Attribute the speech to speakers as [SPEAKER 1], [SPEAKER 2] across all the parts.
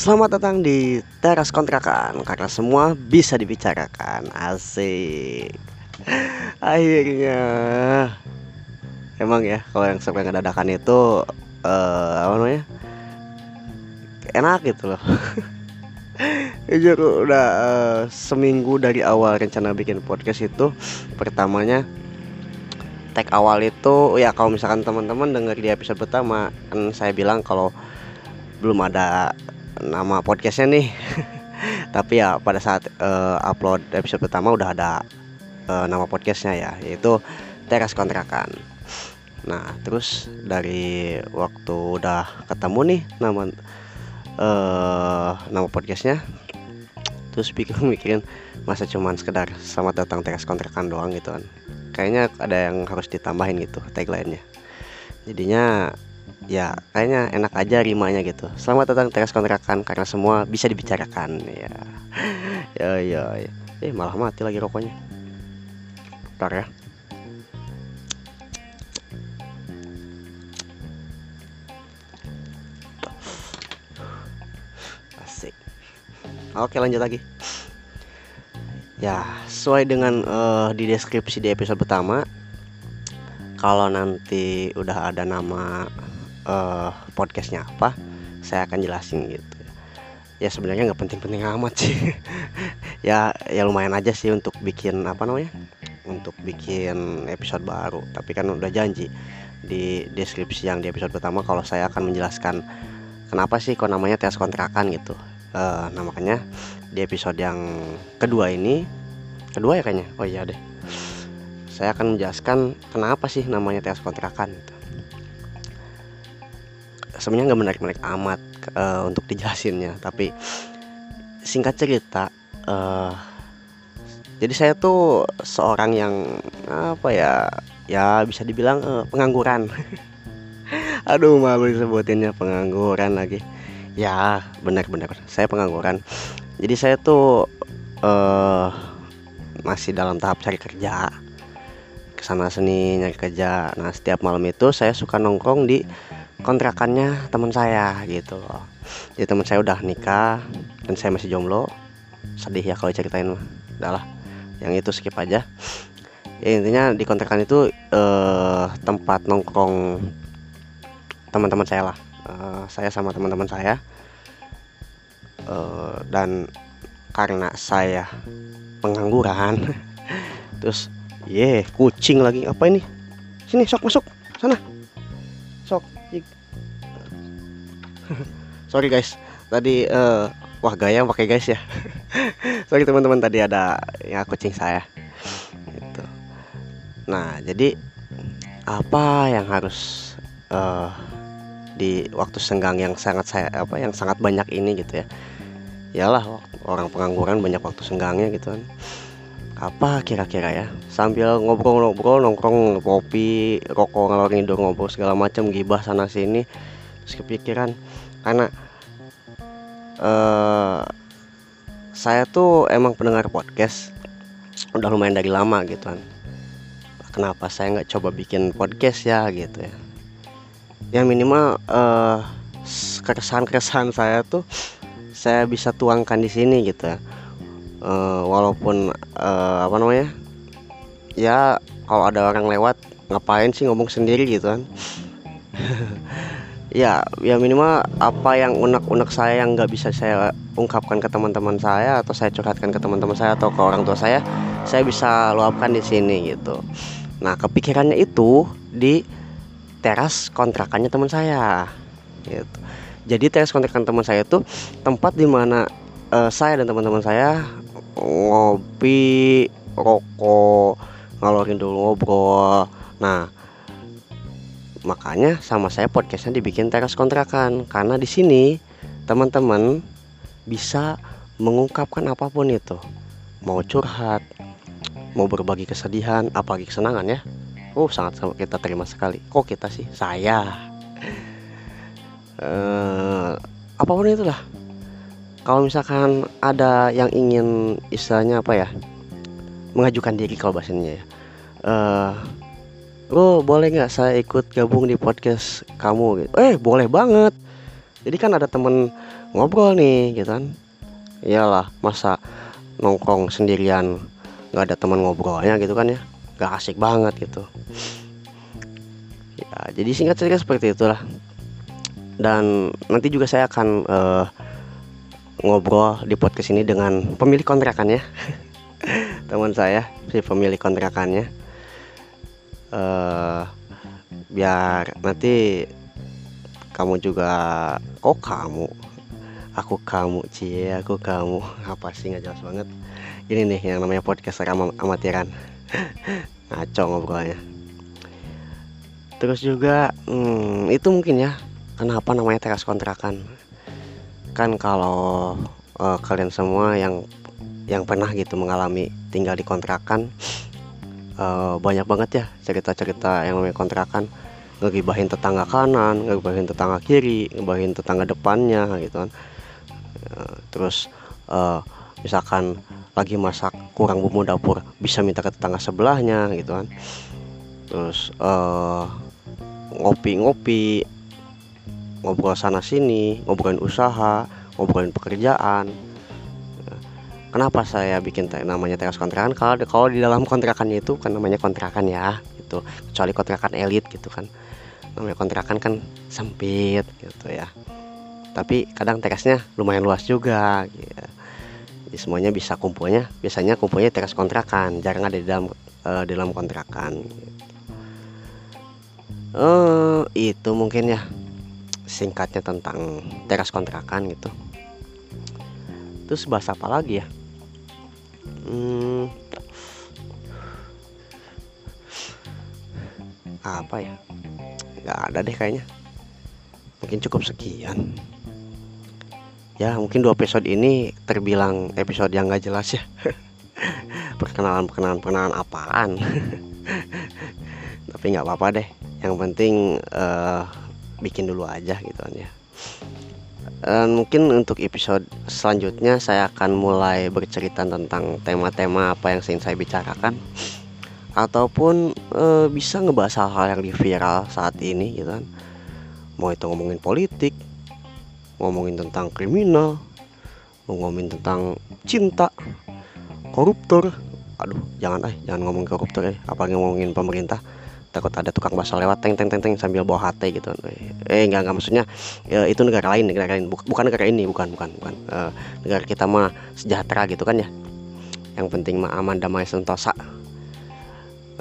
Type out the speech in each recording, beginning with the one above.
[SPEAKER 1] Selamat datang di teras kontrakan karena semua bisa dibicarakan. Asik. Akhirnya. Emang ya kalau yang sampai ngedadakan itu uh, apa namanya? Enak gitu loh. Jujur udah uh, seminggu dari awal rencana bikin podcast itu pertamanya tag awal itu ya kalau misalkan teman-teman dengar di episode pertama kan saya bilang kalau belum ada nama podcastnya nih. Tapi ya pada saat uh, upload episode pertama udah ada uh, nama podcastnya ya yaitu teras kontrakan. Nah terus dari waktu udah ketemu nih nama uh, nama podcastnya. Terus pikir mikirin masa cuman sekedar selamat datang teras kontrakan doang gitu kan. Kayaknya ada yang harus ditambahin gitu tagline-nya. Jadinya ya kayaknya enak aja rimanya gitu. Selamat datang teras kontrakan karena semua bisa dibicarakan ya. Ya ya, ya. eh malah mati lagi rokoknya. Ntar ya oke lanjut lagi. Ya sesuai dengan uh, di deskripsi di episode pertama kalau nanti udah ada nama uh, podcastnya apa saya akan jelasin gitu. Ya sebenarnya nggak penting-penting amat sih. Ya ya lumayan aja sih untuk bikin apa namanya untuk bikin episode baru. Tapi kan udah janji di deskripsi yang di episode pertama kalau saya akan menjelaskan kenapa sih kok namanya tes kontrakan gitu uh, nah makanya di episode yang kedua ini kedua ya kayaknya? Oh iya deh. Saya akan menjelaskan kenapa sih namanya tes kontrakan gitu. Sebenarnya nggak menarik-menarik amat uh, untuk dijelasinnya tapi singkat cerita uh, jadi saya tuh seorang yang apa ya ya bisa dibilang uh, pengangguran. Aduh malu disebutinnya pengangguran lagi ya benar-benar saya pengangguran. Jadi saya tuh uh, masih dalam tahap cari kerja. Ke sana seni nyari kerja. Nah setiap malam itu saya suka nongkrong di kontrakannya teman saya gitu loh. Jadi teman saya udah nikah dan saya masih jomblo. Sedih ya kalau ceritain mah. Udahlah yang itu skip aja. Ya intinya di kontrakan itu eh, tempat nongkrong teman-teman saya lah eh, saya sama teman-teman saya. Eh, dan karena saya pengangguran terus ye yeah, kucing lagi. Apa ini? Sini sok masuk. Sana. Sok sorry guys. Tadi uh, wah gaya pakai guys ya. Sorry teman-teman. Tadi ada yang kucing saya. Gitu. Nah jadi apa yang harus uh, di waktu senggang yang sangat saya apa yang sangat banyak ini gitu ya. Iyalah orang pengangguran banyak waktu senggangnya gitu kan. Apa kira-kira ya? Sambil ngobrol-ngobrol nongkrong kopi rokok ngalor ngidul ngobrol segala macam gibah sana sini terus kepikiran. Karena uh, saya tuh emang pendengar podcast udah lumayan dari lama gitu kan. Kenapa saya nggak coba bikin podcast ya gitu ya ya minimal uh, keresahan-keresahan saya tuh saya bisa tuangkan di sini gitu. Uh, walaupun uh, apa namanya ya kalau ada orang lewat ngapain sih ngomong sendiri gitu kan? Ya ya minimal apa yang unek-unek saya yang nggak bisa saya ungkapkan ke teman-teman saya atau saya curhatkan ke teman-teman saya atau ke orang tua saya saya bisa luapkan di sini gitu. Nah kepikirannya itu di teras kontrakannya teman saya gitu. Jadi teras kontrakan teman saya itu tempat di mana uh, saya dan teman-teman saya ngopi rokok ngalorin dulu ngobrol. Nah makanya sama saya podcastnya dibikin teras kontrakan. Karena di sini teman-teman bisa mengungkapkan apa pun itu. Mau curhat mau berbagi kesedihan apalagi kesenangan ya oh sangat kita terima sekali. Kok kita sih? Saya. Uh, apa pun itulah. Kalau misalkan ada yang ingin istilahnya apa ya? Mengajukan diri kalau bahasanya ya. Uh, lo boleh nggak saya ikut gabung di podcast kamu gitu? Eh boleh banget. Jadi kan ada temen ngobrol nih gitu kan. Iyalah masa nongkrong sendirian nggak ada teman ngobrolnya gitu kan ya nggak asik banget gitu. Ya jadi singkat cerita seperti itulah. Dan nanti juga saya akan uh, ngobrol di podcast ini dengan pemilik kontrakannya. Teman saya si pemilik kontrakannya. Uh, biar nanti kamu juga oh kamu? Aku kamu cie aku kamu. Apa sih nggak jelas banget. Ini nih yang namanya podcast am amatiran ngaco ngobrolnya. Terus juga hmm, itu mungkin ya kenapa namanya teras kontrakan. Kan kalau uh, kalian semua yang yang pernah gitu mengalami tinggal di kontrakan uh, banyak banget ya cerita-cerita yang namanya kontrakan. Ngegibahin tetangga kanan, ngegibahin tetangga kiri, ngegibahin tetangga depannya gitu kan. Uh, terus uh, misalkan lagi masak kurang bumbu dapur bisa minta ke tetangga sebelahnya gitu kan. Terus ngopi-ngopi uh, ngobrol sana sini ngobrolin usaha ngobrolin pekerjaan. Kenapa saya bikin namanya teras kontrakan? Kalau di dalam kontrakannya itu kan namanya kontrakan ya gitu. Kecuali kontrakan elit gitu kan. Namanya kontrakan kan sempit gitu ya. Tapi kadang terasnya lumayan luas juga gitu. Jadi semuanya bisa kumpulnya biasanya kumpulnya teras kontrakan jarang ada di dalam uh, di dalam kontrakan. Uh, itu mungkin ya singkatnya tentang teras kontrakan gitu. Terus bahas apa lagi ya? Hmm, apa ya? Nggak ada deh kayaknya. Mungkin cukup sekian ya mungkin dua episode ini terbilang episode yang nggak jelas ya. Perkenalan perkenalan perkenalan apaan? Tapi nggak apa-apa deh. Yang penting uh, bikin dulu aja gitu kan ya. Dan mungkin untuk episode selanjutnya saya akan mulai bercerita tentang tema-tema apa yang ingin saya bicarakan. Ataupun e, bisa ngebahas hal-hal yang di viral saat ini gitu kan. Mau itu ngomongin politik ngomongin tentang kriminal ngomongin tentang cinta koruptor. Aduh jangan eh jangan ngomongin koruptor ya apalagi ngomongin pemerintah. Takut ada tukang bakso lewat teng teng teng teng sambil bawa hati gitu. Eh enggak enggak maksudnya ya, itu negara lain negara lain. Bukan negara ini bukan bukan bukan. Uh, negara kita mah sejahtera gitu kan ya. Yang penting mah aman damai sentosa.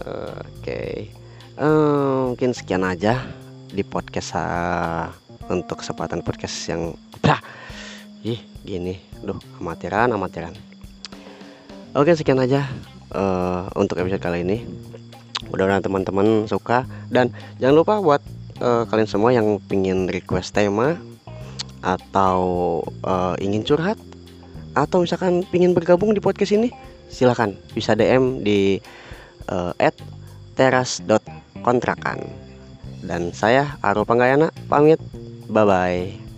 [SPEAKER 1] Uh, oke. Okay. eh, mungkin sekian aja di podcast uh, untuk kesempatan podcast yang bah. Ih gini. Duh amatiran amatiran. Oke sekian aja uh, untuk episode kali ini. Mudah-mudahan teman-teman suka. Dan jangan lupa buat uh, kalian semua yang pingin request tema atau uh, ingin curhat atau misalkan pingin bergabung di podcast ini silahkan bisa DM di uh, teras.kontrakan dan saya Aro Panggayana pamit bye bye